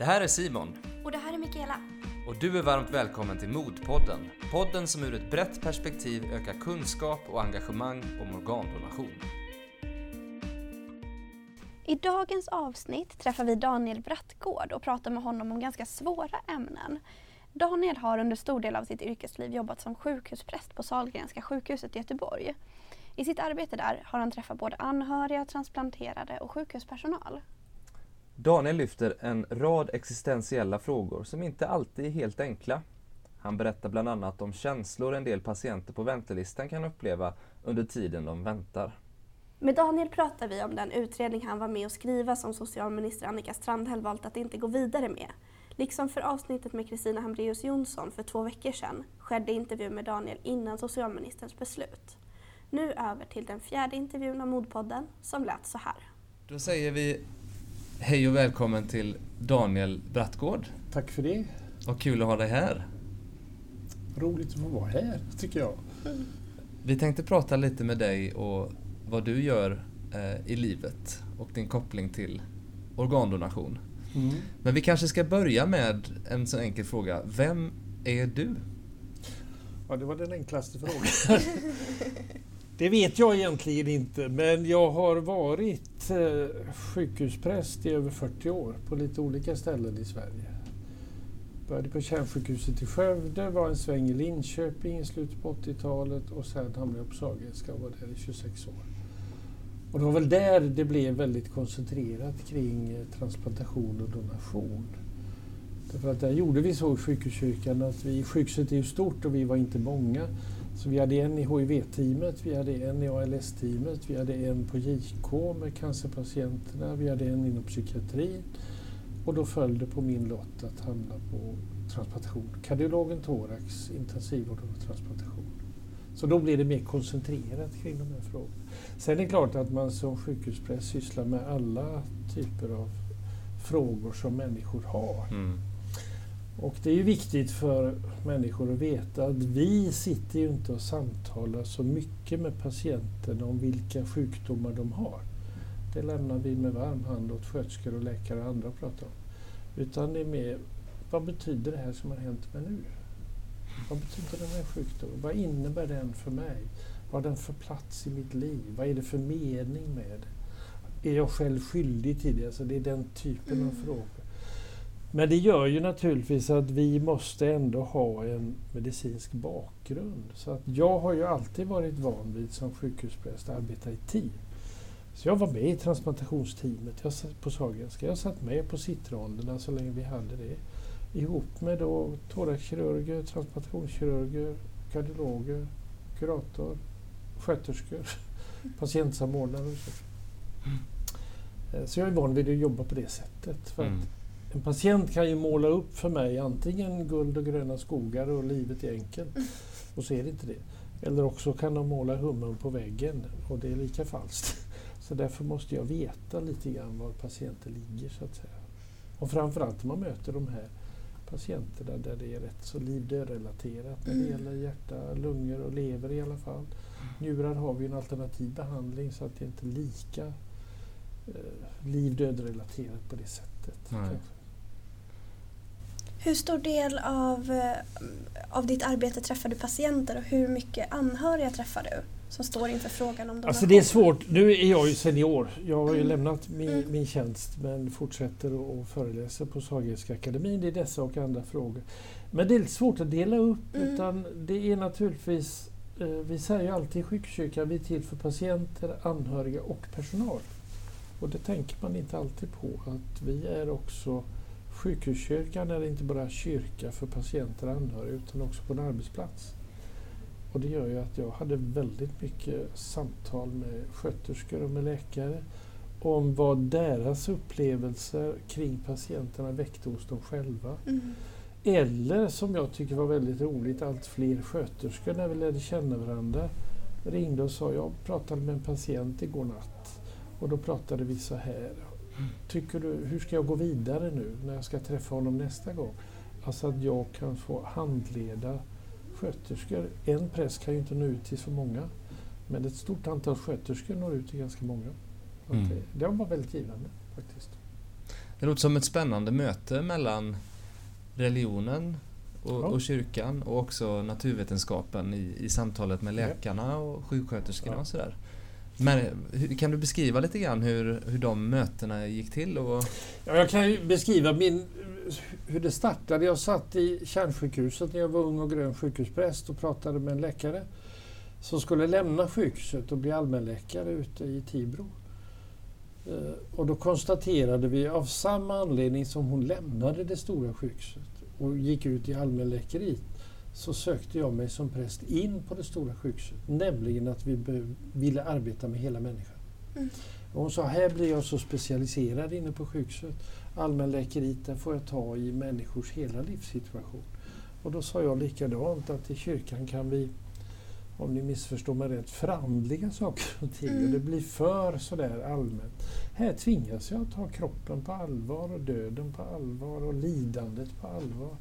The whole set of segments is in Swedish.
Det här är Simon Och det här är Mikaela. och du är varmt välkommen till Modpodden. Podden som ur ett brett perspektiv ökar kunskap och engagemang om organdonation. I dagens avsnitt träffar vi Daniel Brattgård och pratar med honom om ganska svåra ämnen. Daniel har under stor del av sitt yrkesliv jobbat som sjukhuspräst på Sahlgrenska sjukhuset i Göteborg. I sitt arbete där har han träffat både anhöriga, transplanterade och sjukhuspersonal. Daniel lyfter en rad existentiella frågor som inte alltid är helt enkla. Han berättar bland annat om känslor en del patienter på väntelistan kan uppleva under tiden de väntar. Med Daniel pratar vi om den utredning han var med att skriva som socialminister Annika Strandhäll valt att inte gå vidare med. Liksom för avsnittet med Kristina Hambraeus Jonsson för två veckor sedan skedde intervju med Daniel innan socialministerns beslut. Nu över till den fjärde intervjun av Modpodden som lät så här. Då säger vi hej och välkommen till Daniel Brattgård. Tack för det. Vad kul att ha dig här. Roligt att få vara här, tycker jag. Vi tänkte prata lite med dig och vad du gör eh, i livet och din koppling till organdonation. Mm. Men vi kanske ska börja med en så enkel fråga. Vem är du? Ja, det var den enklaste frågan. det vet jag egentligen inte, men jag har varit eh, sjukhuspräst i över 40 år på lite olika ställen i Sverige. Började på kärnsjukhuset i Skövde, var en sväng i Linköping i slutet på 80-talet och sen hamnade jag på Sahlgrenska och var där i 26 år. Och det var väl där det blev väldigt koncentrerat kring eh, transplantation och donation. Därför att där gjorde vi så i sjukhuskyrkan att vi, sjukhuset är ju stort och vi var inte många. Så vi hade en i HIV-teamet, vi hade en i ALS-teamet, vi hade en på JK med cancerpatienterna, vi hade en inom psykiatrin. Och då föll det på min lott att hamna på transplantation. Kardiologen thorax, intensivvård och transplantation. Så då blev det mer koncentrerat kring de här frågorna. Sen är det klart att man som sjukhuspräst sysslar med alla typer av frågor som människor har. Mm. Och det är ju viktigt för människor att veta att vi sitter ju inte och samtalar så mycket med patienterna om vilka sjukdomar de har. Det lämnar vi med varm hand åt sköterskor och läkare och andra att prata om. Utan det är mer, vad betyder det här som har hänt mig nu? Vad betyder den här sjukdomen? Vad innebär den för mig? Vad har den för plats i mitt liv? Vad är det för mening med det? Är jag själv skyldig till det? Alltså det är den typen av frågor. Men det gör ju naturligtvis att vi måste ändå ha en medicinsk bakgrund. Så att jag har ju alltid varit van vid som sjukhuspräst att arbeta i team. Så jag var med i transplantationsteamet jag satt på Sahlgrenska. Jag satt med på sittronderna så länge vi hade det. Ihop med då thoraxkirurger, transplantationskirurger, kardiologer, kurator, sköterskor, patientsamordnare och så. Eh, Så jag är van vid att jobba på det sättet. För att Mm. En patient kan ju måla upp för mig antingen guld och gröna skogar och livet är enkelt. Och så är det inte det. Eller också kan de måla hummen på väggen och det är lika falskt. Så därför måste jag veta lite grann var patienten ligger så att säga. Och framförallt när man möter de här patienterna där det är rätt så liv-död-relaterat när det Mm. gäller hjärta, lungor och lever i alla fall. Njurar har vi en alternativ behandling så att det inte är lika eh, liv-död-relaterat på det sättet. Hur stor del av, eh, av ditt arbete träffar du patienter och hur mycket anhöriga träffar du som står inför frågan om donation? Alltså det är svårt. Nu är jag ju senior. Jag har ju Mm. lämnat min, Mm. min tjänst men fortsätter och, och föreläser på Sahlgrenska akademin. Det är dessa och andra frågor. Men det är lite svårt att dela upp Mm. utan det är naturligtvis eh, vi säger ju alltid i sjukkyrkan vi är till för patienter, anhöriga och personal. Och det tänker man inte alltid på att vi är också Sjukhuskyrkan är inte bara kyrka för patienter och anhöriga utan också på en arbetsplats. Och det gör ju att jag hade väldigt mycket samtal med sköterskor och med läkare om vad deras upplevelser kring patienterna väckte hos dem själva. Mm. Eller som jag tycker var väldigt roligt, allt fler sköterskor när vi lärde känna varandra ringde och sa jag pratade med en patient igår natt och då pratade vi så här. Tycker du, hur ska jag gå vidare nu när jag ska träffa honom nästa gång? Alltså att jag kan få handleda sköterskor. En präst kan ju inte nå ut till så många. Men ett stort antal sköterskor når ut till ganska många. Mm. Det, det var väldigt givande faktiskt. Det låter som ett spännande möte mellan religionen och, ja. och kyrkan och också naturvetenskapen i, i samtalet med läkarna och sjuksköterskorna ja. och sådär. Men, kan du beskriva lite grann hur, hur de mötena gick till? Och... Ja, jag kan ju beskriva min, hur det startade. Jag satt i kärnsjukhuset när jag var ung och grön sjukhuspräst och pratade med en läkare som skulle lämna sjukhuset och bli allmänläkare ute i Tibro. Eh, och då konstaterade vi av samma anledning som hon lämnade det stora sjukhuset och gick ut i allmänläkeriet så sökte jag mig som präst in på det stora sjukhuset. Nämligen att vi ville arbeta med hela människan. Mm. Och hon sa, här blir jag så specialiserad inne på sjukhuset. Allmänläkeriet, där får jag ta i människors hela livssituation. Och då sa jag likadant att i kyrkan kan vi om ni missförstår mig rätt, förandliga saker och ting. Mm. Och det blir för sådär allmänt. Här tvingas jag att ta kroppen på allvar och döden på allvar och lidandet på allvar.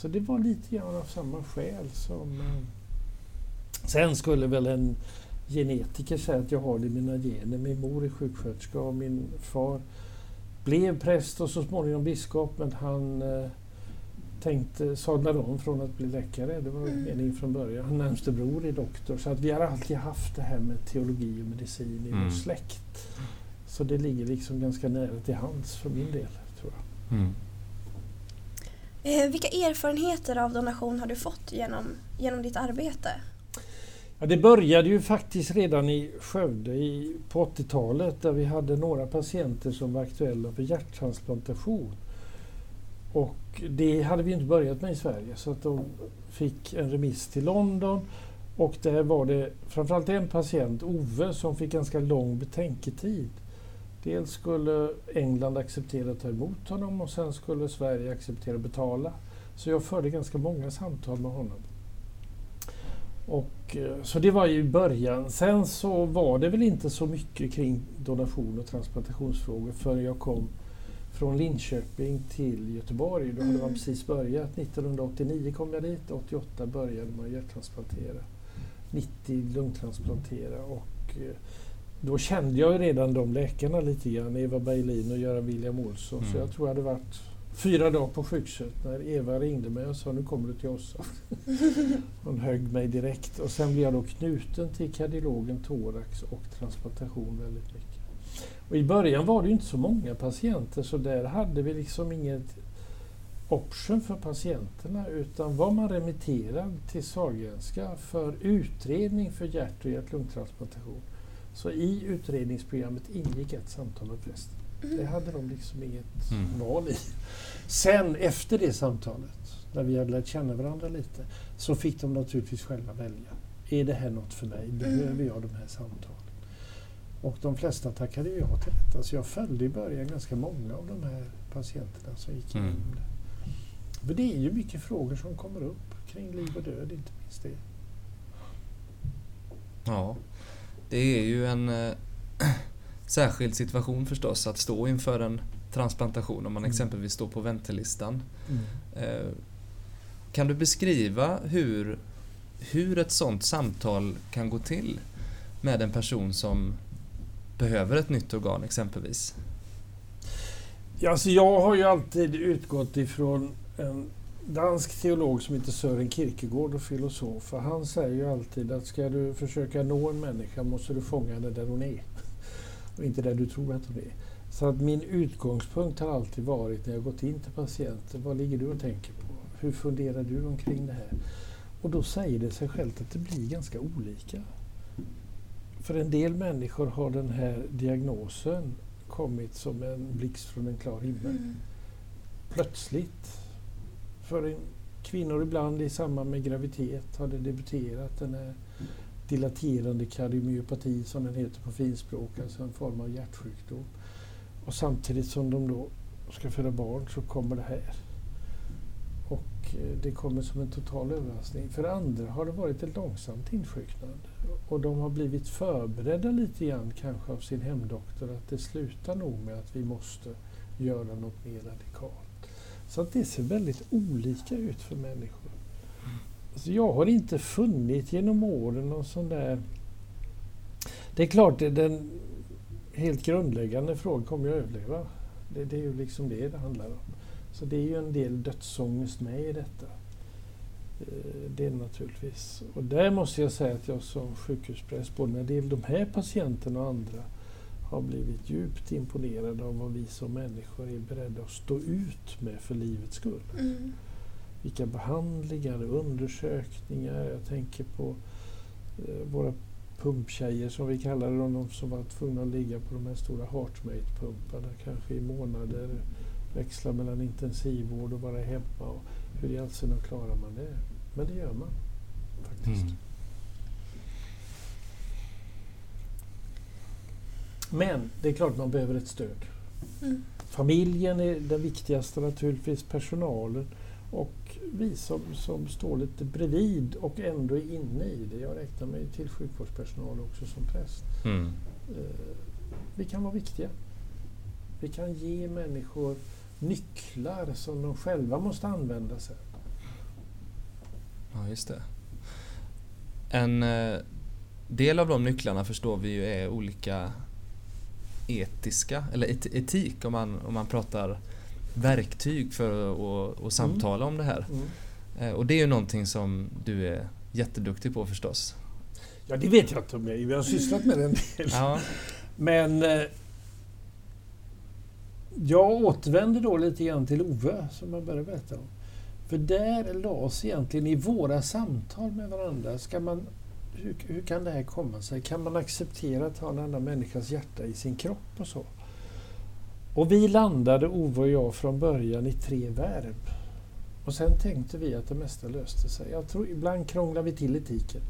Så det var lite grann av samma skäl som... Eh, sen skulle väl en genetiker säga att jag har det i mina gener. Min mor är sjuksköterska och min far blev präst och så småningom biskop men han eh, tänkte sadlade om från att bli läkare. Det var mm. meningen från början. Hans närmste bror är doktor. Så att vi har alltid haft det här med teologi och medicin i mm. vår släkt. Så det ligger liksom ganska nära till hands för min del, tror jag. Mm. Eh, vilka erfarenheter av donation har du fått genom, genom ditt arbete? Ja, det började ju faktiskt redan i Skövde i, på 80-talet där vi hade några patienter som var aktuella för hjärttransplantation. Och det hade vi inte börjat med i Sverige så att de fick en remiss till London och där var det framförallt en patient, Ove, som fick ganska lång betänketid. Dels skulle England acceptera att ta emot honom och sen skulle Sverige acceptera att betala. Så jag förde ganska många samtal med honom. Och, eh, så det var ju början. Sen så var det väl inte så mycket kring donation och transplantationsfrågor förrän jag kom från Linköping till Göteborg. Då hade man precis börjat. 1989 kom jag dit, 88 började man hjärttransplantera. 90 lungtransplantera och eh, då kände jag redan de läkarna lite grann, Eva Berlin och Göran William Olsson. Mm. Så jag tror jag hade varit fyra dagar på sjukhuset när Eva ringde mig och sa nu kommer du till oss. Hon högg mig direkt och sen blev jag då knuten till kardiologen thorax och transplantation väldigt mycket. Och I början var det inte så många patienter så där hade vi liksom inget option för patienterna utan var man remitterad till Sahlgrenska för utredning för hjärt och hjärt-lungtransplantation så i utredningsprogrammet ingick ett samtal med prästen. Mm. Det hade de liksom inget mm. val i. Sen efter det samtalet, när vi hade lärt känna varandra lite, så fick de naturligtvis själva välja. Är det här något för mig? Behöver mm. jag de här samtalen? Och de flesta tackade ja till detta. Så jag följde i början ganska många av de här patienterna som gick igenom mm. det. För det är ju mycket frågor som kommer upp kring liv och död, inte minst det. Ja, det är ju en äh, särskild situation förstås att stå inför en transplantation om man mm. exempelvis står på väntelistan. Mm. Äh, kan du beskriva hur, hur ett sådant samtal kan gå till med en person som behöver ett nytt organ exempelvis? Ja, alltså jag har ju alltid utgått ifrån en dansk teolog som heter Sören Kierkegaard och filosof. Han säger ju alltid att ska du försöka nå en människa måste du fånga henne där hon är. Och inte där du tror att hon är. Så att min utgångspunkt har alltid varit när jag gått in till patienten, vad ligger du och tänker på? Hur funderar du omkring det här? Och då säger det sig självt att det blir ganska olika. För en del människor har den här diagnosen kommit som en blixt från en klar himmel. Mm. Plötsligt. För en, kvinnor ibland i samband med graviditet har det debuterat den här eh, dilaterande kardiomyopati som den heter på finspråk, alltså en form av hjärtsjukdom. Och samtidigt som de då ska föda barn så kommer det här. Och eh, det kommer som en total överraskning. För andra har det varit ett långsamt insjuknande. Och de har blivit förberedda lite grann kanske av sin hemdoktor att det slutar nog med att vi måste göra något mer radikalt. Så att det ser väldigt olika ut för människor. Alltså jag har inte funnit genom åren någon sån där... Det är klart, det den helt grundläggande frågan, kommer jag överleva? Det, det är ju liksom det det handlar om. Så det är ju en del dödsångest med i detta. Eh, det är det naturligtvis. Och där måste jag säga att jag som sjukhuspräst, både när det gäller de här patienterna och andra, har blivit djupt imponerad av vad vi som människor är beredda att stå ut med för livets skull. Mm. Vilka behandlingar undersökningar. Jag tänker på eh, våra pumptjejer som vi kallar dem, de som var tvungna att ligga på de här stora Heartmate-pumparna kanske i månader, växla mellan intensivvård och vara hemma. Och hur i all sin klarar man det? Men det gör man faktiskt. Mm. Men det är klart man behöver ett stöd. Mm. Familjen är det viktigaste naturligtvis, personalen och vi som, som står lite bredvid och ändå är inne i det. Jag räknar mig till sjukvårdspersonal också som präst. Mm. Eh, vi kan vara viktiga. Vi kan ge människor nycklar som de själva måste använda sig Ja, just det. En eh, del av de nycklarna förstår vi ju är olika etiska, eller et etik om man, om man pratar verktyg för att och samtala om det här. Mm. Eh, och det är ju någonting som du är jätteduktig på förstås. Ja, det vet jag inte om jag är. Vi har sysslat med det en del. Ja. Men eh, jag återvänder då lite grann till Ove som jag började berätta om. För där lades egentligen i våra samtal med varandra, ska man, hur, hur kan det här komma sig? Kan man acceptera att ha en annan människas hjärta i sin kropp och så? Och vi landade, Ove och jag, från början i tre verb. Och sen tänkte vi att det mesta löste sig. Jag tror ibland krånglar vi till etiken.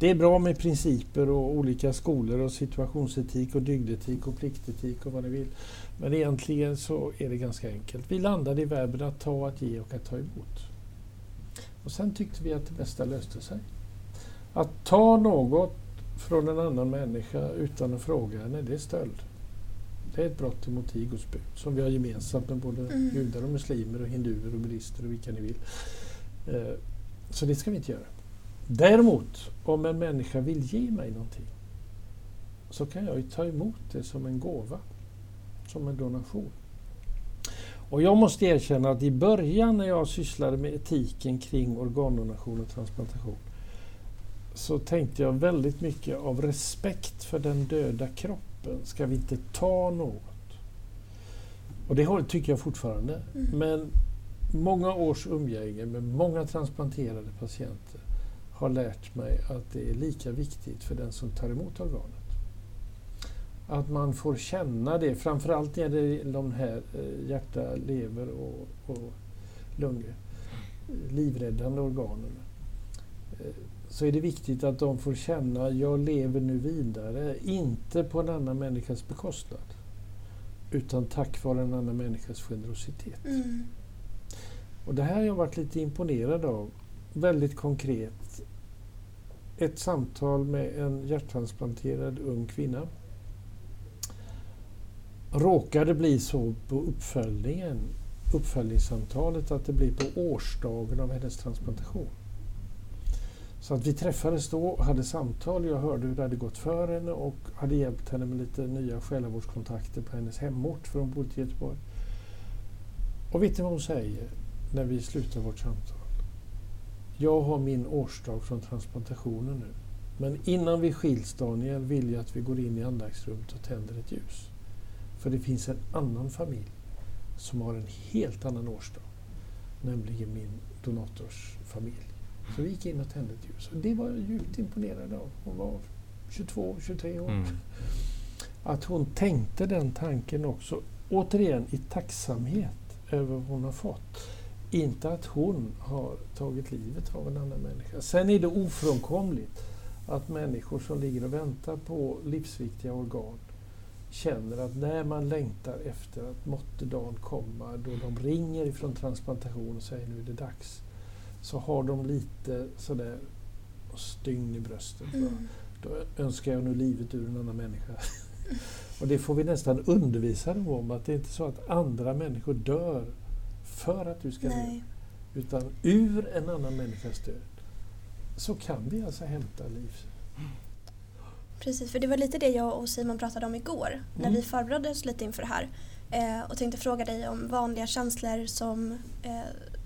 Det är bra med principer och olika skolor och situationsetik och dygdetik och pliktetik och vad ni vill. Men egentligen så är det ganska enkelt. Vi landade i verben att ta, att ge och att ta emot. Och sen tyckte vi att det mesta löste sig. Att ta något från en annan människa utan att fråga henne, det är stöld. Det är ett brott mot Igos bud som vi har gemensamt med både Mm. judar och muslimer och hinduer och buddister och vilka ni vill. Eh, Så det ska vi inte göra. Däremot, om en människa vill ge mig någonting så kan jag ju ta emot det som en gåva, som en donation. Och jag måste erkänna att i början när jag sysslade med etiken kring organdonation och transplantation så tänkte jag väldigt mycket av respekt för den döda kroppen ska vi inte ta något. Och det tycker jag fortfarande. Mm. Men många års umgänge med många transplanterade patienter har lärt mig att det är lika viktigt för den som tar emot organet. Att man får känna det, framförallt när det gäller de här eh, hjärta, lever och, och lungor, eh, livräddande organen. Så är det viktigt att de får känna, jag lever nu vidare, inte på en annan människas bekostnad, utan tack vare en annan människas generositet. Mm. Och det här har jag varit lite imponerad av. Väldigt konkret. Ett samtal med en hjärttransplanterad ung kvinna. Råkade bli så på uppföljningen, uppföljningssamtalet att det blir på årsdagen av hennes transplantation. Så att vi träffades då och hade samtal. Jag hörde hur det hade gått för henne och hade hjälpt henne med lite nya själavårdskontakter på hennes hemort, för hon bodde i Göteborg. Och vet ni vad hon säger? när vi slutar vårt samtal. Jag har min årsdag från transplantationen nu. Men innan vi skiljs Daniel vill jag att vi går in i andaktsrummet och tänder ett ljus. För det finns en annan familj som har en helt annan årsdag. Nämligen min donators familj. Så vi gick in och tände ett ljus. Och det var jag djupt imponerad av. Hon var 22, 23 år. Mm. Att hon tänkte den tanken också. Återigen i tacksamhet över vad hon har fått. Inte att hon har tagit livet av en annan människa. Sen är det ofrånkomligt att människor som ligger och väntar på livsviktiga organ känner att när man längtar efter att måtte dagen komma då de ringer ifrån transplantation och säger nu är det dags. Så har de lite sådär stygn i bröstet. Mm. Då önskar jag nu livet ur en annan människa. Och det får vi nästan undervisa dem om, att det är inte så att andra människor dör för att du ska leva, Nej. utan ur en annan människas död så kan vi alltså hämta liv. Precis, för det var lite det jag och Simon pratade om igår när Mm. vi förberedde oss lite inför det här. Eh, och tänkte fråga dig om vanliga känslor som, eh,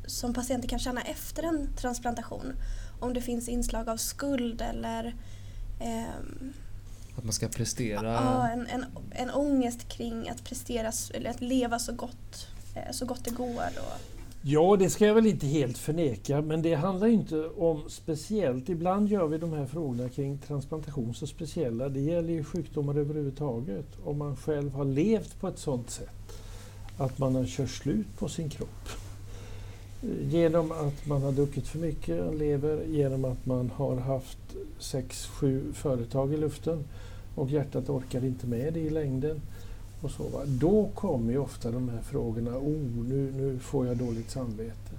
som patienter kan känna efter en transplantation. Om det finns inslag av skuld eller ehm, att man ska prestera? Ja, en, en, en ångest kring att prestera eller att leva så gott, eh, så gott det går. Och... Ja, det ska jag väl inte helt förneka, men det handlar inte om speciellt. Ibland gör vi de här frågorna kring transplantation så speciella. Det gäller ju sjukdomar överhuvudtaget. Om man själv har levt på ett sådant sätt att man har kört slut på sin kropp. Genom att man har druckit för mycket lever, genom att man har haft sex, sju företag i luften och hjärtat orkar inte med det i längden. Och så, va? Då kommer ju ofta de här frågorna, oh, nu, nu får jag dåligt samvete.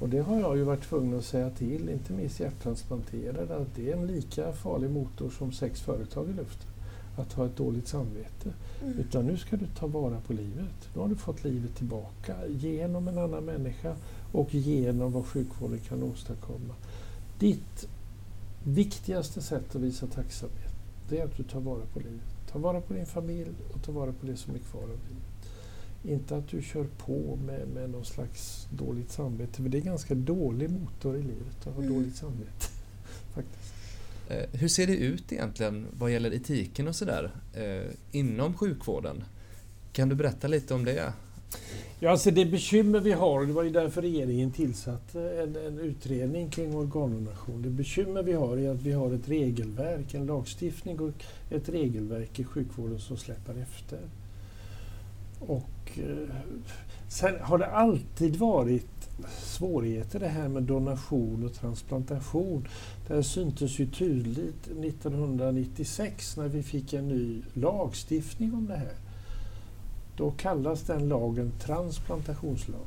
Och det har jag ju varit tvungen att säga till, inte minst hjärttransplanterade, att det är en lika farlig motor som sex företag i luften. Att ha ett dåligt samvete. Mm. Utan nu ska du ta vara på livet. Nu har du fått livet tillbaka genom en annan människa och genom vad sjukvården kan åstadkomma. Ditt viktigaste sätt att visa tacksamhet, det är att du tar vara på livet. Ta vara på din familj och ta vara på det som är kvar av livet. Inte att du kör på med, med någon slags dåligt samvete, för det är ganska dålig motor i livet att ha mm. dåligt samvete. faktiskt. Eh, hur ser det ut egentligen vad gäller etiken och sådär eh, inom sjukvården? Kan du berätta lite om det? Ja, alltså det bekymmer vi har, och det var ju därför regeringen tillsatte en, en utredning kring organdonation. Det bekymmer vi har är att vi har ett regelverk, en lagstiftning och ett regelverk i sjukvården som släpar efter. Och eh, sen har det alltid varit svårigheter det här med donation och transplantation. Det här syntes ju tydligt 1996 när vi fick en ny lagstiftning om det här. Då kallas den lagen transplantationslag.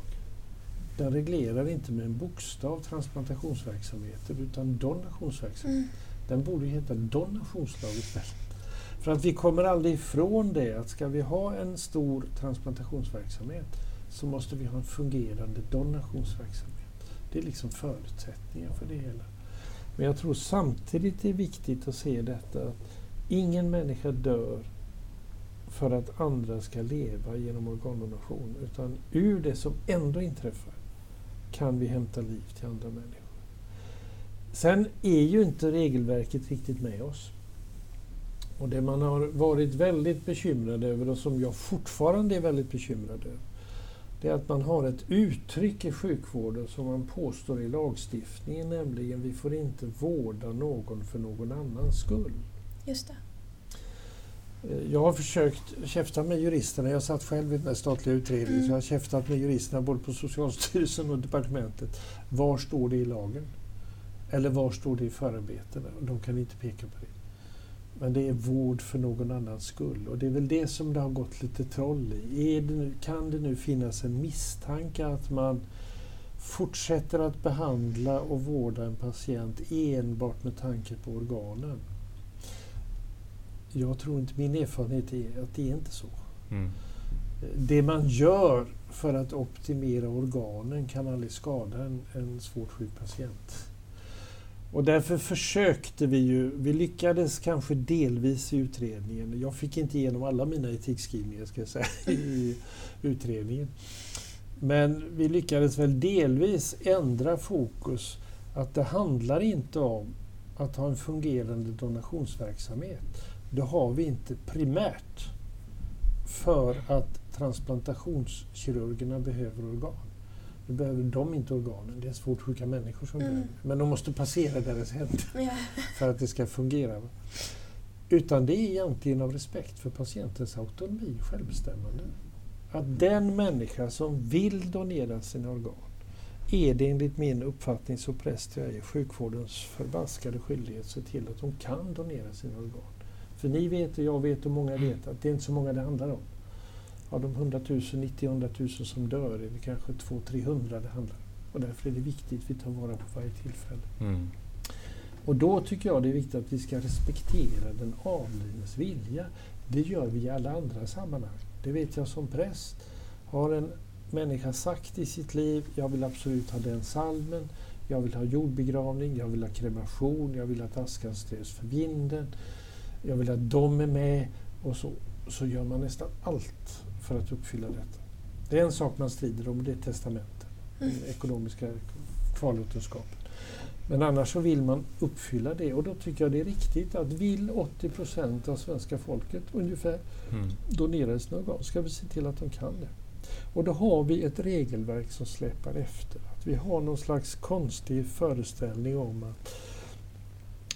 Den reglerar inte med en bokstav transplantationsverksamheter utan donationsverksamhet. Mm. Den borde heta donationslag istället. För att vi kommer aldrig ifrån det att ska vi ha en stor transplantationsverksamhet så måste vi ha en fungerande donationsverksamhet. Det är liksom förutsättningen för det hela. Men jag tror samtidigt det är viktigt att se detta att ingen människa dör för att andra ska leva genom organdonation. Utan ur det som ändå inträffar kan vi hämta liv till andra människor. Sen är ju inte regelverket riktigt med oss. Och det man har varit väldigt bekymrad över och som jag fortfarande är väldigt bekymrad över det är att man har ett uttryck i sjukvården som man påstår i lagstiftningen, nämligen vi får inte vårda någon för någon annans skull. Just det. Eh, jag har försökt käfta med juristerna. Jag satt själv i den statliga utredningen mm. så jag har käftat med juristerna både på Socialstyrelsen och departementet. Var står det i lagen? Eller var står det i förarbetena? De kan inte peka på det. Men det är vård för någon annans skull och det är väl det som det har gått lite troll i. Det nu, kan det nu finnas en misstanke att man fortsätter att behandla och vårda en patient enbart med tanke på organen? Jag tror inte, min erfarenhet är att det är inte så. Mm. Det man gör för att optimera organen kan aldrig skada en, en svårt sjuk patient. Och därför försökte vi ju, vi lyckades kanske delvis i utredningen. Jag fick inte igenom alla mina etikskrivningar ska jag säga i utredningen. Men vi lyckades väl delvis ändra fokus. Att det handlar inte om att ha en fungerande donationsverksamhet det har vi inte primärt för att transplantationskirurgerna behöver organ. Nu behöver de inte organen, det är svårt sjuka människor som mm. behöver Men de måste passera deras händer för att det ska fungera. Utan det är egentligen av respekt för patientens autonomi och självbestämmande. Att den människa som vill donera sina organ är det enligt min uppfattning så präst jag är sjukvårdens förbaskade skyldighet att se till att de kan donera sina organ. För ni vet och jag vet och många vet att det är inte så många det handlar om. Av de 100 000, 90-100 000 som dör är det kanske 200-300 det handlar om. Och därför är det viktigt att vi tar vara på varje tillfälle. Mm. Och då tycker jag det är viktigt att vi ska respektera den avlidnes vilja. Det gör vi i alla andra sammanhang. Det vet jag som präst. Har en människa sagt i sitt liv, jag vill absolut ha den salmen, jag vill ha jordbegravning, jag vill ha kremation, jag vill att askan strös för vinden jag vill att de är med och så, så gör man nästan allt för att uppfylla detta. Det är en sak man strider om, det är testamentet, den ekonomiska kvarlåtenskapen. Men annars så vill man uppfylla det och då tycker jag det är riktigt att vill 80 procent av svenska folket ungefär Mm. donera sina organ ska vi se till att de kan det. Och då har vi ett regelverk som släpar efter. Att vi har någon slags konstig föreställning om att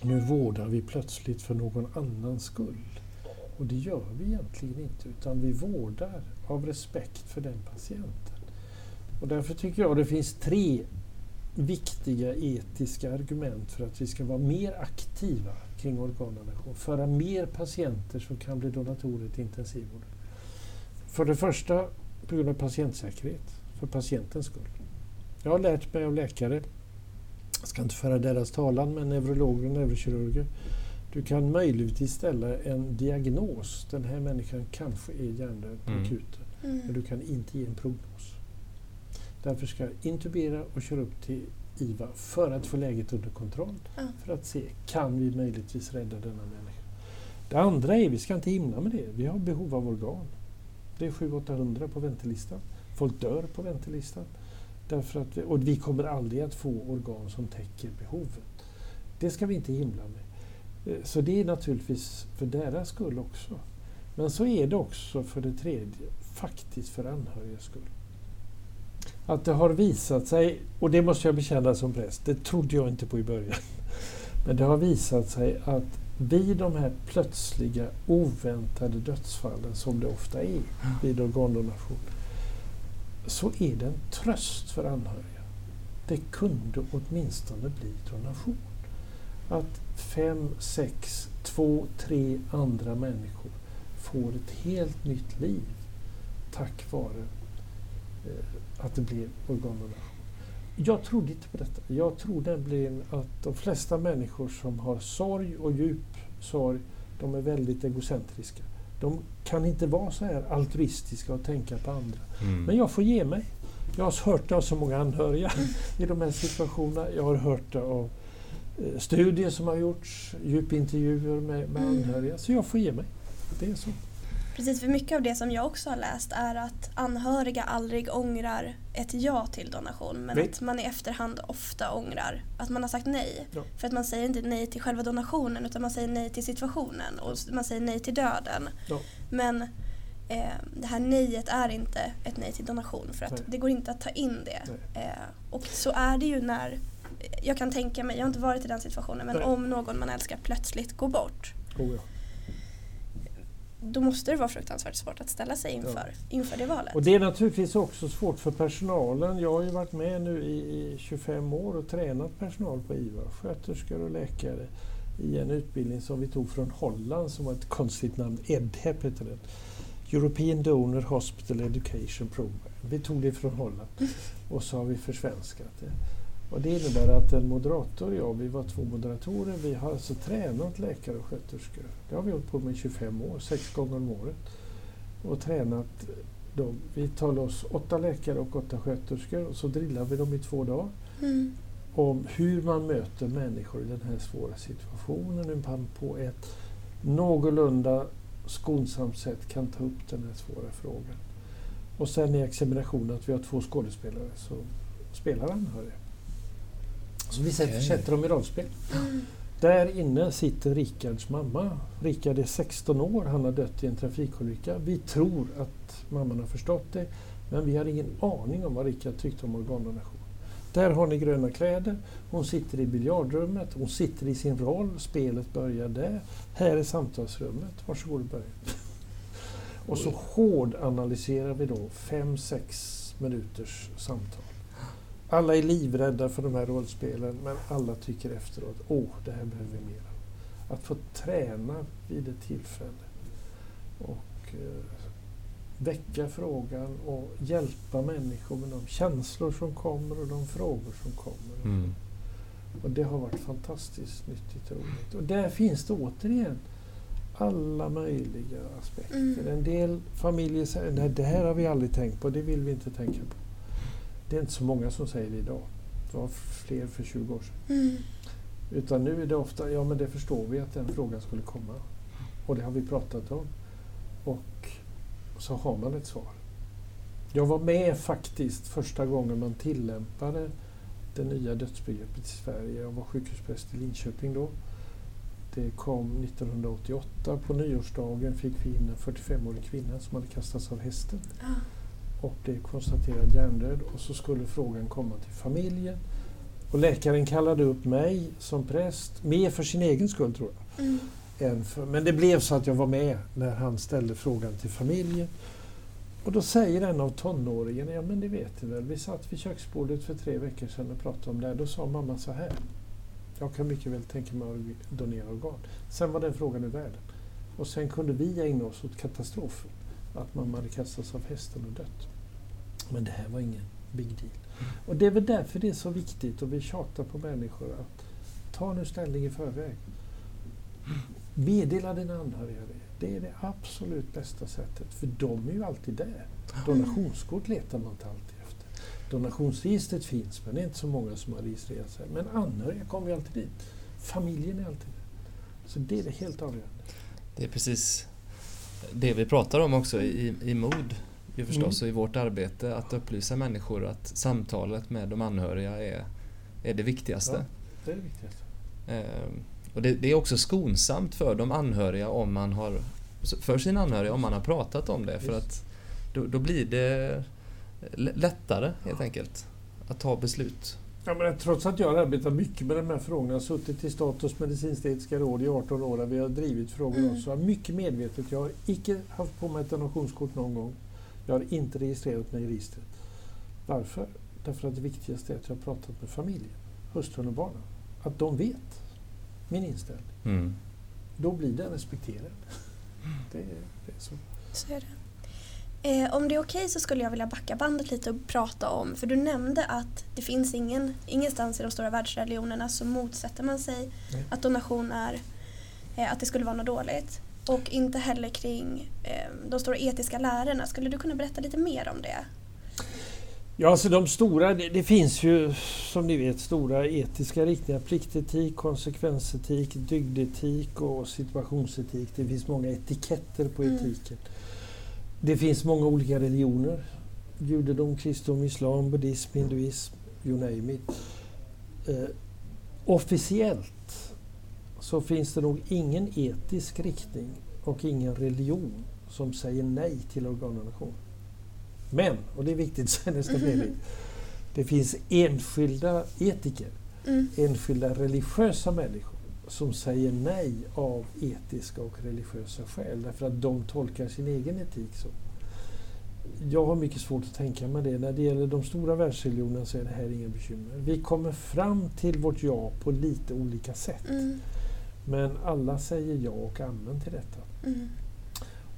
nu vårdar vi plötsligt för någon annans skull. Och det gör vi egentligen inte utan vi vårdar av respekt för den patienten. Och därför tycker jag det finns tre viktiga etiska argument för att vi ska vara mer aktiva kring organdonation. Föra mer patienter som kan bli donatorer till intensivvården. För det första på grund av patientsäkerhet, för patientens skull. Jag har lärt mig av läkare, jag ska inte föra deras talan, men neurologer och neurokirurger. Du kan möjligtvis ställa en diagnos. Den här människan kanske är hjärndöd på Mm. akuten. Men Mm. du kan inte ge en prognos. Därför ska jag intubera och köra upp till IVA för att få läget under kontroll. Ja. För att se, kan vi möjligtvis rädda denna människa? Det andra är, vi ska inte himla med det, vi har behov av organ. Det är 700-800 på väntelistan. Folk dör på väntelistan. Därför att, och vi kommer aldrig att få organ som täcker behovet. Det ska vi inte himla med. Eh, så det är naturligtvis för deras skull också. Men så är det också för det tredje, faktiskt för anhörigas skull. Att det har visat sig, och det måste jag bekänna som präst, det trodde jag inte på i början. Men det har visat sig att vid de här plötsliga oväntade dödsfallen som det ofta är vid organdonation så är det en tröst för anhöriga. Det kunde åtminstone bli donation. Att fem, sex, två, tre andra människor får ett helt nytt liv tack vare eh, att det blev organdonation. Jag trodde inte på detta. Jag tror nämligen att de flesta människor som har sorg och djup sorg, de är väldigt egocentriska. De kan inte vara så här altruistiska och tänka på andra. Mm. Men jag får ge mig. Jag har hört det av så många anhöriga i de här situationerna. Jag har hört det av studier som har gjorts, djupintervjuer med, med Mm. anhöriga. Så jag får ge mig. Det är så. Precis, för mycket av det som jag också har läst är att anhöriga aldrig ångrar ett ja till donation men Nej. att man i efterhand ofta ångrar att man har sagt nej. Ja. För att man säger inte nej till själva donationen utan man säger nej till situationen och man säger nej till döden. Ja. Men eh, det här nejet är inte ett nej till donation för att Nej. det går inte att ta in det. Eh, och så är det ju när, jag kan tänka mig, jag har inte varit i den situationen, men Nej. om någon man älskar plötsligt går bort Oh, ja. då måste det vara fruktansvärt svårt att ställa sig inför, inför det valet. Och det är naturligtvis också svårt för personalen. Jag har ju varit med nu i, i 25 år och tränat personal på IVA, sköterskor och läkare i en utbildning som vi tog från Holland som var ett konstigt namn, EDHEP heter den. European Donor Hospital Education Program. Vi tog det från Holland och så har vi försvenskat det. Och det innebär att en moderator och jag, vi var två moderatorer, vi har alltså tränat läkare och sköterskor. Det har vi hållit på med i 25 år, sex gånger om året. Och tränat dem. Vi tar loss åtta läkare och åtta sköterskor och så drillar vi dem i två dagar Mm. om hur man möter människor i den här svåra situationen, hur man på ett någorlunda skonsamt sätt kan ta upp den här svåra frågan. Och sen i examinationen att vi har två skådespelare som spelar anhöriga. Så vi sätter, dem i rollspel. Där inne sitter Rikards mamma. Rikard är 16 år, han har dött i en trafikolycka. Vi tror att mamman har förstått det, men vi har ingen aning om vad Rikard tyckte om organdonation. Där har ni gröna kläder, hon sitter i biljardrummet, hon sitter i sin roll, spelet börjar där. Här är samtalsrummet, varsågod och börja. Och så hårdanalyserar vi då fem sex minuters samtal. Alla är livrädda för de här rollspelen men alla tycker efteråt, åh, det här behöver vi mer av." Att få träna vid ett tillfälle och eh, väcka frågan och hjälpa människor med de känslor som kommer och de frågor som kommer. Mm. Och det har varit fantastiskt nyttigt och roligt. Och där finns det återigen alla möjliga aspekter. Mm. En del familjer säger nej det här har vi aldrig tänkt på, det vill vi inte tänka på. Det är inte så många som säger det idag. Det var fler för 20 år sedan. Mm. Utan nu är det ofta, ja men det förstår vi att den frågan skulle komma. Och det har vi pratat om. Och så har man ett svar. Jag var med faktiskt första gången man tillämpade det nya dödsbegreppet i Sverige. Jag var sjukhuspräst i Linköping då. Det kom 1988. På nyårsdagen fick vi in en 45-årig kvinna som hade kastats av hästen Ah. Och blev konstaterad hjärndöd och så skulle frågan komma till familjen. Och läkaren kallade upp mig som präst, mer för sin egen skull tror jag. Mm. Än för, men det blev så att jag var med när han ställde frågan till familjen. Och då säger en av tonåringarna, ja men det vet ni väl, vi satt vid köksbordet för tre veckor sedan och pratade om det här. Då sa mamma så här, jag kan mycket väl tänka mig att donera organ. Sen var den frågan ur världen. Och sen kunde vi ägna oss åt katastrofen, att mamma hade kastats av hästen och dött. Men det här var ingen big deal. Och det är väl därför det är så viktigt och vi tjatar på människor att ta nu ställning i förväg. Meddela dina anhöriga det. Det är det absolut bästa sättet, för de är ju alltid där. Donationskort letar man inte alltid efter. Donationsregistret finns, men det är inte så många som har registrerat sig. Men anhöriga kommer ju alltid dit. Familjen är alltid där. Så det är det helt avgörande. Det är precis det vi pratar om också i, i MOD ju förstås och i vårt arbete att upplysa människor att samtalet med de anhöriga är, är det viktigaste. Ja. Det är det viktigaste. Ehm, och det, det är också skonsamt för de anhöriga om man har för sina anhöriga om man har pratat om det för Visst. att då, då blir det lättare helt enkelt att ta beslut. Ja, men trots att jag har arbetat mycket med de här frågorna, jag har suttit i Statens medicinsk-etiska råd i 18 år där vi har drivit frågor Mm. så är mycket medvetet. Jag har icke haft på mig ett donationskort någon gång. Jag har inte registrerat mig i registret. Varför? Därför att det viktigaste är att jag har pratat med familjen, hustrun och barnen. Att de vet min inställning. Mm. Då blir den respekterad. Det är, det är så. Så är det. Eh, om det är okej så skulle jag vilja backa bandet lite och prata om, för du nämnde att det finns ingen, ingenstans i de stora världsreligionerna så motsätter man sig Nej. att donation är, eh, att det skulle vara något dåligt. Och inte heller kring eh, de stora etiska lärorna. Skulle du kunna berätta lite mer om det? Ja, alltså de stora, det, det finns ju som ni vet stora etiska riktningar. Pliktetik, konsekvensetik, dygdetik och situationsetik. Det finns många etiketter på Mm. etiken. Det finns många olika religioner. Judendom, kristendom, islam, buddhism, hinduism, you name it. Eh, officiellt så finns det nog ingen etisk riktning och ingen religion som säger nej till organdonation. Men, och det är viktigt att säga nästa mening, det finns enskilda etiker, Mm. enskilda religiösa människor som säger nej av etiska och religiösa skäl därför att de tolkar sin egen etik så. Jag har mycket svårt att tänka mig det. När det gäller de stora världsreligionerna så är det här inga bekymmer. Vi kommer fram till vårt ja på lite olika sätt. Mm. Men alla säger ja och amen till detta. Mm.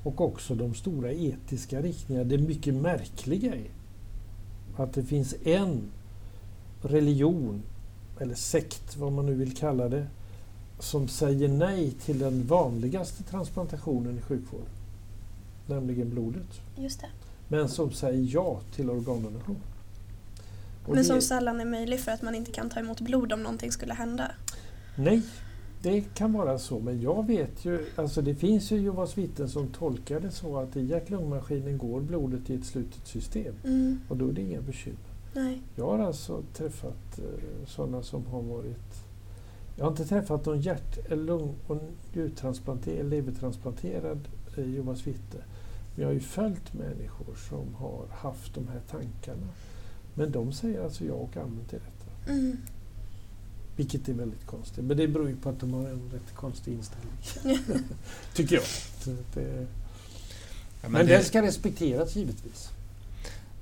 Och också de stora etiska riktningarna. Det mycket märkliga är att det finns en religion, eller sekt vad man nu vill kalla det, som säger nej till den vanligaste transplantationen i sjukvården. Nämligen blodet. Just det. Men som säger ja till organdonation. Och Men det- som sällan är möjlig för att man inte kan ta emot blod om någonting skulle hända. Nej, det kan vara så. Men jag vet ju, alltså det finns ju Jehovas vittnen som tolkar det så att i hjärt-lungmaskinen går blodet i ett slutet system. Mm. Och då är det inga bekymmer. Nej. Jag har alltså träffat eh, sådana som har varit... Jag har inte träffat någon hjärt eller lung och njurtransplanterad, levertransplanterad eh, Jehovas vittne. Men jag har ju följt människor som har haft de här tankarna. Men de säger alltså ja och amen till detta. Mm. Vilket är väldigt konstigt. Men det beror ju på att de har en rätt konstig inställning. Tycker jag. Det, Ja, men det, den ska respekteras givetvis.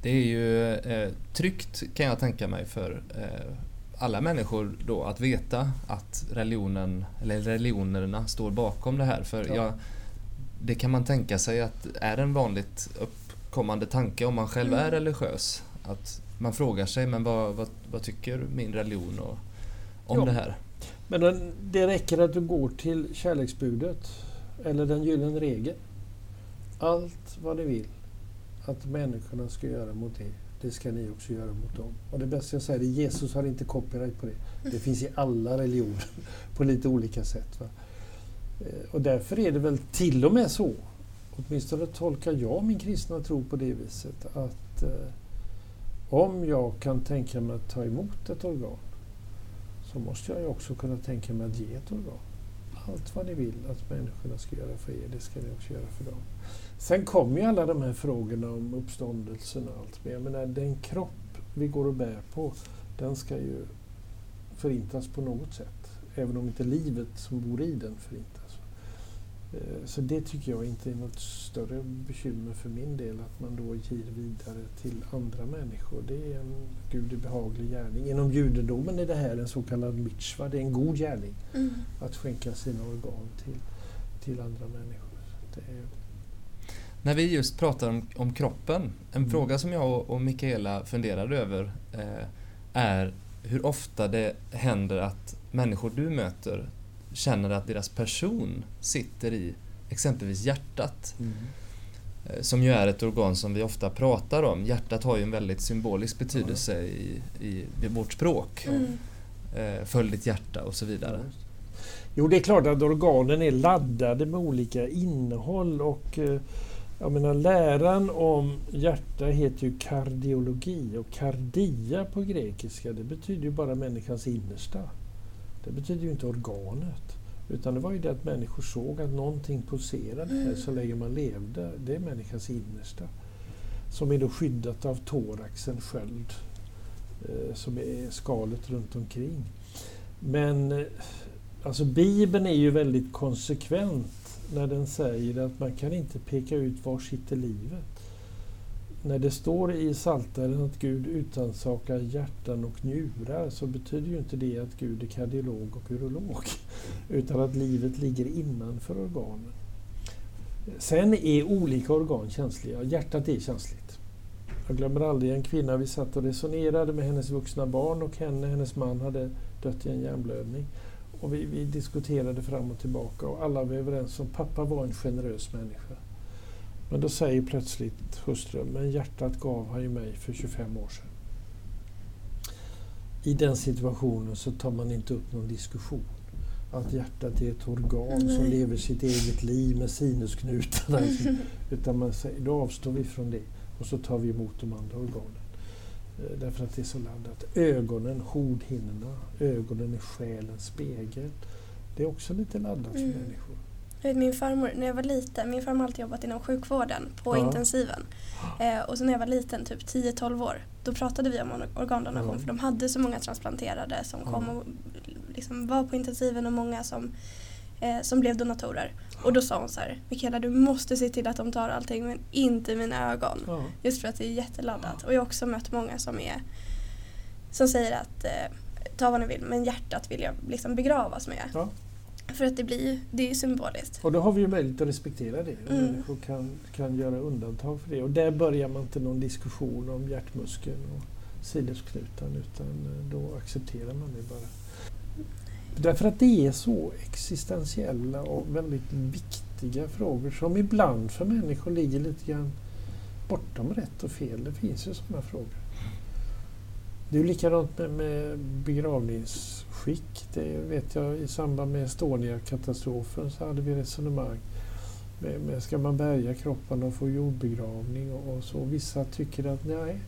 det är ju eh, tryggt kan jag tänka mig för eh, alla människor då att veta att religionen, eller religionerna står bakom det här. För Ja. jag, det kan man tänka sig att är en vanligt uppkommande tanke om man själv Mm. är religiös. Att man frågar sig, men vad, vad, vad tycker min religion och, om Ja. det här? Men det räcker att du går till kärleksbudet eller den gyllene regeln. Allt vad ni vill att människorna ska göra mot er, det ska ni också göra mot dem. Och det bästa jag säger är Jesus har inte copyright på det. Det finns i alla religioner på lite olika sätt. Va? Eh, och därför är det väl till och med så, åtminstone tolkar jag min kristna tro på det viset att eh, om jag kan tänka mig att ta emot ett organ så måste jag ju också kunna tänka mig att ge ett organ. Allt vad ni vill att människorna ska göra för er, det ska ni också göra för dem. Sen kommer ju alla de här frågorna om uppståndelsen och allt. Men jag menar, den kropp vi går och bär på, den ska ju förintas på något sätt. Även om inte livet som bor i den förintas. Eh, så det tycker jag inte är något större bekymmer för min del att man då ger vidare till andra människor. Det är en gudibehaglig gärning. Inom judendomen är det här en så kallad mitzva, det är en god gärning mm. att skänka sina organ till, till andra människor. När vi just pratar om, om kroppen, en mm. fråga som jag och, och Mikaela funderade över eh, är hur ofta det händer att människor du möter känner att deras person sitter i exempelvis hjärtat. Mm. Eh, som ju är ett organ som vi ofta pratar om. Hjärtat har ju en väldigt symbolisk betydelse mm. i, i, i, vårt språk. Mm. Eh, följ ditt hjärta och så vidare. Jo, det är klart att organen är laddade med olika innehåll och eh, jag menar, läran om hjärta heter ju kardiologi och kardia på grekiska det betyder ju bara människans innersta. Det betyder ju inte organet. Utan det var ju det att människor såg att någonting pulserade här så länge man levde. Det är människans innersta. Som är då skyddat av thoraxen, sköld, eh, som är skalet runt omkring. Men eh, alltså Bibeln är ju väldigt konsekvent när den säger att man kan inte peka ut var sitter livet när det står i Psaltaren att Gud utansakar hjärtan och njurar så betyder ju inte det att Gud är kardiolog och urolog. Utan att livet ligger innanför organen. Sen är olika organ känsliga. Hjärtat är känsligt. Jag glömmer aldrig en kvinna, vi satt och resonerade med hennes vuxna barn och henne, hennes man hade dött i en hjärnblödning. Och vi, vi diskuterade fram och tillbaka och alla var överens om att pappa var en generös människa. Men då säger plötsligt hustrun, men hjärtat gav han ju mig för 25 år sedan. I den situationen så tar man inte upp någon diskussion. Att hjärtat är ett organ Nej. som lever sitt eget liv med sinusknutarna. Utan man säger, då avstår vi från det och så tar vi emot de andra organen. Eh, därför att det är så laddat. Ögonen, hornhinnorna, ögonen är själens spegel. Det är också lite laddat för mm. människor. Min farmor, när jag var liten, min farmor har alltid jobbat inom sjukvården på ja. intensiven. Eh, och så när jag var liten, typ 10-12 år, då pratade vi om organdonation ja. för de hade så många transplanterade som ja. kom och liksom var på intensiven och många som, eh, som blev donatorer. Och då sa hon så här, Mikaela du måste se till att de tar allting men inte mina ögon. Just för att det är jätteladdat. Och jag har också mött många som, är, som säger att eh, ta vad ni vill men hjärtat vill jag liksom begravas med. För att det blir det är symboliskt. Och då har vi ju möjlighet att respektera det. Mm. Människor kan, kan göra undantag för det. Och där börjar man inte någon diskussion om hjärtmuskeln och sinusknutan utan då accepterar man det bara. Därför att det är så existentiella och väldigt viktiga frågor som ibland för människor ligger lite grann bortom rätt och fel. Det finns ju sådana frågor. Det är likadant med, med begravningsskick. Det vet jag i samband med Estonia-katastrofen så hade vi resonemang. Med, med, ska man bärga kroppen och få jordbegravning och, och, så. Vissa tycker att nej,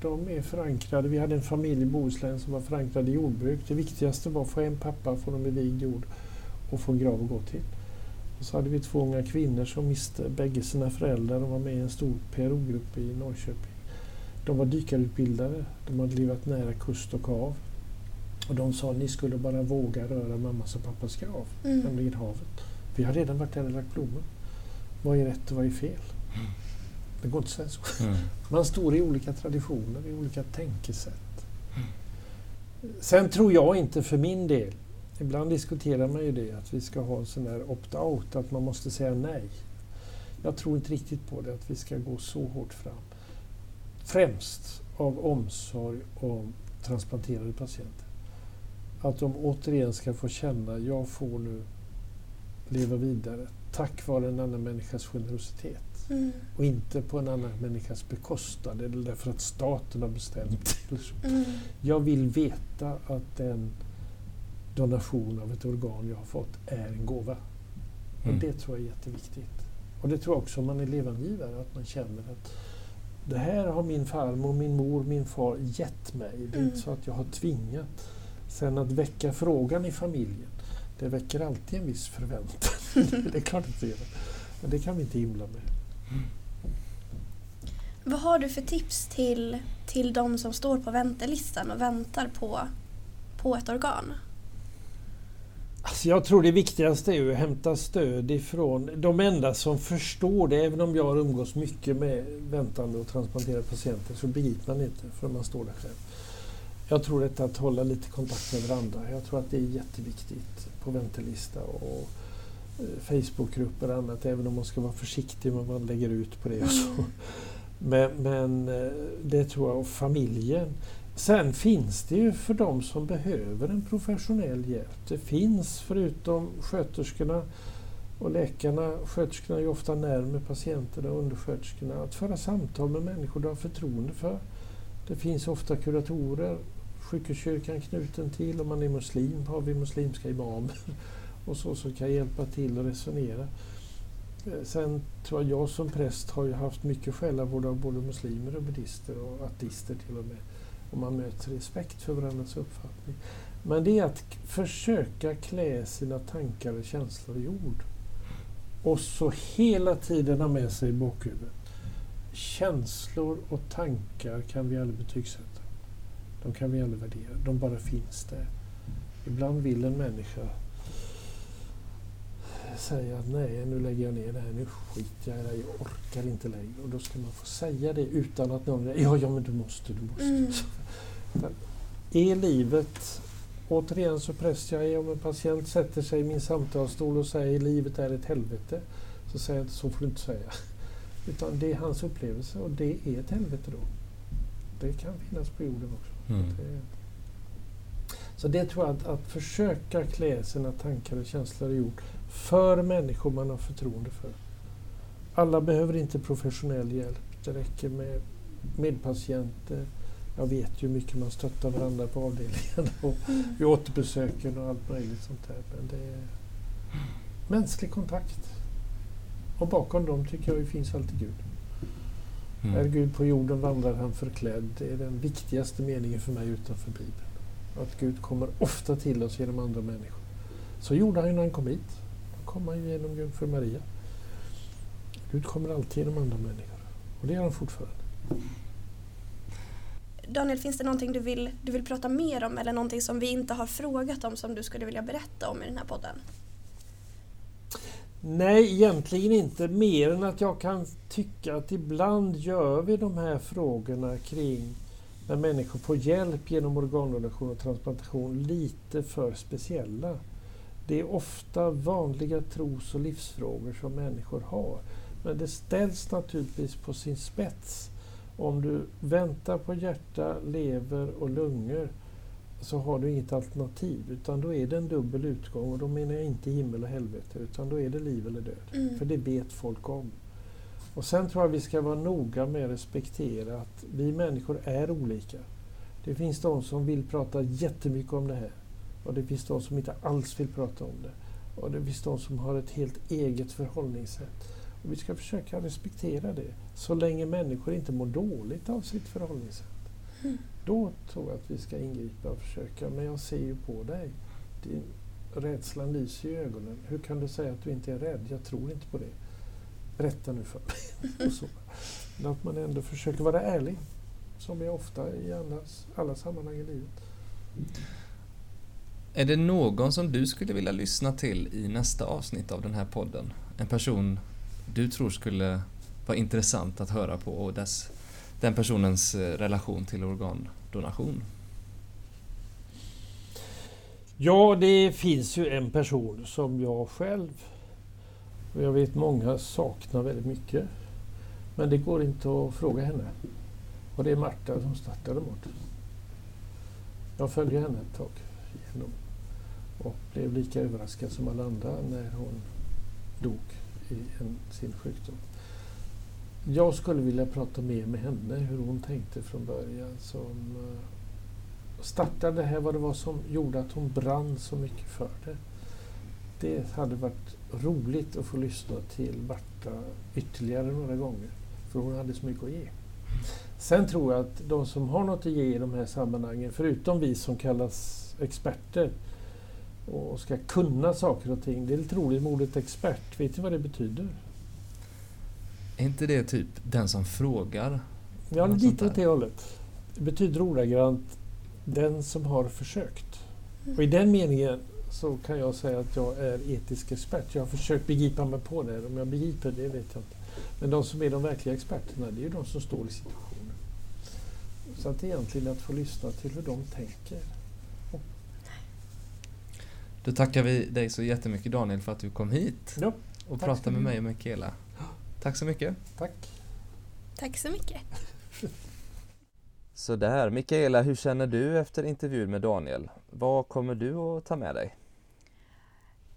de är förankrade. Vi hade en familj i Bohuslän som var förankrad i jordbruk. Det viktigaste var att få en pappa, få dem i vigd jord och få en grav att gå till. Och så hade vi två unga kvinnor som miste bägge sina föräldrar. De var med i en stor PRO-grupp i Norrköping. De var dykarutbildade, de hade levat nära kust och hav. Och de sa ni skulle bara våga röra mammas och pappas grav, mm. nämligen havet. Vi har redan varit där och lagt blommor. Vad är rätt och vad är fel? Mm. Det går inte att säga så. Mm. Man står i olika traditioner, i olika tänkesätt. Mm. Sen tror jag inte för min del, ibland diskuterar man ju det, att vi ska ha en sån här opt-out, att man måste säga nej. Jag tror inte riktigt på det, att vi ska gå så hårt fram främst av omsorg om transplanterade patienter. Att de återigen ska få känna, jag får nu leva vidare tack vare en annan människas generositet. Mm. Och inte på en annan människas bekostnad eller därför att staten har bestämt. Mm. Jag vill veta att den donation av ett organ jag har fått är en gåva. Mm. Och det tror jag är jätteviktigt. Och det tror jag också om man är levandegivare, att man känner att det här har min farmor, min mor, min far gett mig. Det är Mm. inte så att jag har tvingat. Sen att väcka frågan i familjen, det väcker alltid en viss förväntan. det är klart att det gör det. Men det kan vi inte himla med. Vad har du för tips till, till de som står på väntelistan och väntar på, på ett organ? Alltså jag tror det viktigaste är att hämta stöd ifrån de enda som förstår det. Även om jag har umgås mycket med väntande och transplanterade patienter så begriper man inte förrän man står där själv. Jag tror detta att hålla lite kontakt med varandra. Jag tror att det är jätteviktigt på väntelista och eh, Facebookgrupper och annat. Även om man ska vara försiktig med vad man lägger ut på det och så. Men, men eh, det tror jag, och familjen. Sen finns det ju för de som behöver en professionell hjälp. Det finns förutom sköterskorna och läkarna, sköterskorna är ju ofta närmare patienterna och undersköterskorna, att föra samtal med människor du har förtroende för. Det finns ofta kuratorer, sjukhuskyrkan knuten till, om man är muslim har vi muslimska imamer och så som kan hjälpa till att resonera. Eh, sen tror jag, jag som präst har ju haft mycket själavård av både muslimer och buddister och ateister till och med. Och man möter respekt för varandras uppfattning. Men det är att försöka klä sina tankar och känslor i ord. Och så hela tiden ha med sig i bakhuvudet. Känslor och tankar kan vi aldrig betygsätta. De kan vi aldrig värdera. De bara finns där. Ibland vill en människa säga att nej, nu lägger jag ner det här, nu skiter jag i det här, jag orkar inte längre. Och då ska man få säga det utan att någon ja, ja men du måste, du måste. Mm. Är livet, återigen så präst jag är, om en patient sätter sig i min samtalsstol och säger livet är ett helvete, så säger jag inte så får du inte säga. Utan det är hans upplevelse och det är ett helvete då. Det kan finnas på jorden också. Mm. Det, så det tror jag att, att försöka klä sina tankar och känslor i ord för människor man har förtroende för. Alla behöver inte professionell hjälp. Det räcker med medpatienter. Jag vet ju hur mycket man stöttar varandra på avdelningen och vid återbesöken och allt möjligt sånt där. Men det är mänsklig kontakt. Och bakom dem tycker jag finns alltid Gud. Är Mm. Gud på jorden vandrar han förklädd. Det är den viktigaste meningen för mig utanför Bibeln. Att Gud kommer ofta till oss genom andra människor. Så gjorde han ju när han kom hit. Då kom han ju genom Jungfru Maria. Gud kommer alltid genom andra människor. Och det gör han fortfarande. Daniel, finns det någonting du vill, du vill prata mer om eller någonting som vi inte har frågat om som du skulle vilja berätta om i den här podden? Nej, egentligen inte. Mer än att jag kan tycka att ibland gör vi de här frågorna kring när människor får hjälp genom organdonation och transplantation lite för speciella. Det är ofta vanliga tros och livsfrågor som människor har. Men det ställs naturligtvis på sin spets. Om du väntar på hjärta, lever och lungor så har du inget alternativ utan då är det en dubbel utgång och då menar jag inte himmel och helvete utan då är det liv eller död. Mm. För det vet folk om. Och sen tror jag vi ska vara noga med att respektera att vi människor är olika. Det finns de som vill prata jättemycket om det här och det finns de som inte alls vill prata om det. Och det finns de som har ett helt eget förhållningssätt. Och vi ska försöka respektera det så länge människor inte mår dåligt av sitt förhållningssätt. Mm. Då tror jag att vi ska ingripa och försöka. Men jag ser ju på dig. Din rädslan lyser i ögonen. Hur kan du säga att du inte är rädd? Jag tror inte på det. Berätta nu för mig. och så. Men att man ändå försöker vara ärlig. Som jag ofta i alla sammanhang i livet. Är det någon som du skulle vilja lyssna till i nästa avsnitt av den här podden? En person du tror skulle vara intressant att höra på och dess, den personens eh, relation till organdonation? Ja, det finns ju en person som jag själv och jag vet många saknar väldigt mycket. Men det går inte att fråga henne. Och det är Marta som startade Mord. Jag följer henne ett tag Genom och blev lika överraskad som alla andra när hon dog i en, sin sjukdom. Jag skulle vilja prata mer med henne, hur hon tänkte från början som eh, startade det här, vad det var som gjorde att hon brann så mycket för det. det hade varit roligt att få lyssna till Marta ytterligare några gånger. För hon hade så mycket att ge. Sen tror jag att de som har något att ge i de här sammanhangen, förutom vi som kallas experter och ska kunna saker och ting. Det är lite roligt med ordet expert. Vet ni vad det betyder? Är inte det typ den som frågar? Ja, lite åt det hållet. Det betyder ordagrant den som har försökt. Och i den meningen så kan jag säga att jag är etisk expert. Jag har försökt begripa mig på det. Om jag begriper det vet jag inte. Men de som är de verkliga experterna, det är ju de som står i situationen. Så att egentligen att få lyssna till hur de tänker. Då tackar vi dig så jättemycket Daniel för att du kom hit ja, och pratade med mig och Mikaela. Tack så mycket. Tack. Tack så mycket. Så där, Mikaela, hur känner du efter intervjun med Daniel? Vad kommer du att ta med dig?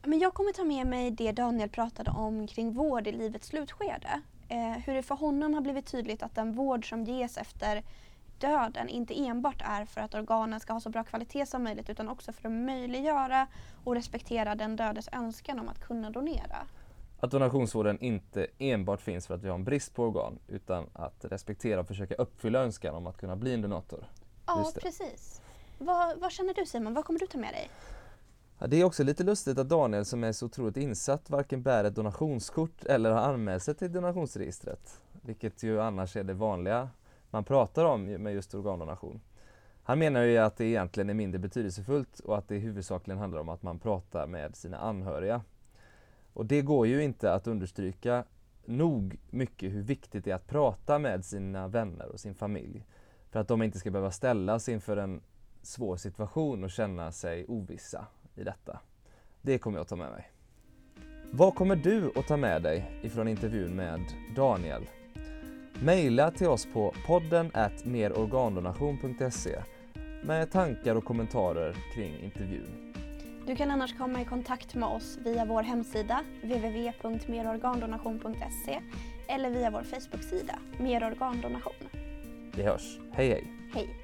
Men jag kommer ta med mig det Daniel pratade om kring vård i livets slutskede. Eh, hur det för honom har blivit tydligt att den vård som ges efter döden inte enbart är för att organen ska ha så bra kvalitet som möjligt utan också för att möjliggöra och respektera den dödes önskan om att kunna donera. Att donationsvården inte enbart finns för att vi har en brist på organ utan att respektera och försöka uppfylla önskan om att kunna bli en donator. Ja, precis. Vad, vad, känner du Simon? Vad kommer du ta med dig? Det är också lite lustigt att Daniel som är så otroligt insatt varken bär ett donationskort eller har anmält sig till donationsregistret. Vilket ju annars är det vanliga man pratar om med just organdonation. Han menar ju att det egentligen är mindre betydelsefullt och att det huvudsakligen handlar om att man pratar med sina anhöriga. Och det går ju inte att understryka nog mycket hur viktigt det är att prata med sina vänner och sin familj. För att de inte ska behöva ställas inför en svår situation och känna sig ovissa i detta. Det kommer jag att ta med mig. Vad kommer du att ta med dig ifrån intervjun med Daniel? Maila till oss på podden merorgandonation.se med tankar och kommentarer kring intervjun. Du kan annars komma i kontakt med oss via vår hemsida www.merorgandonation.se eller via vår Facebook-sida Mer Organdonation. Vi hörs. Hej hej! Hej!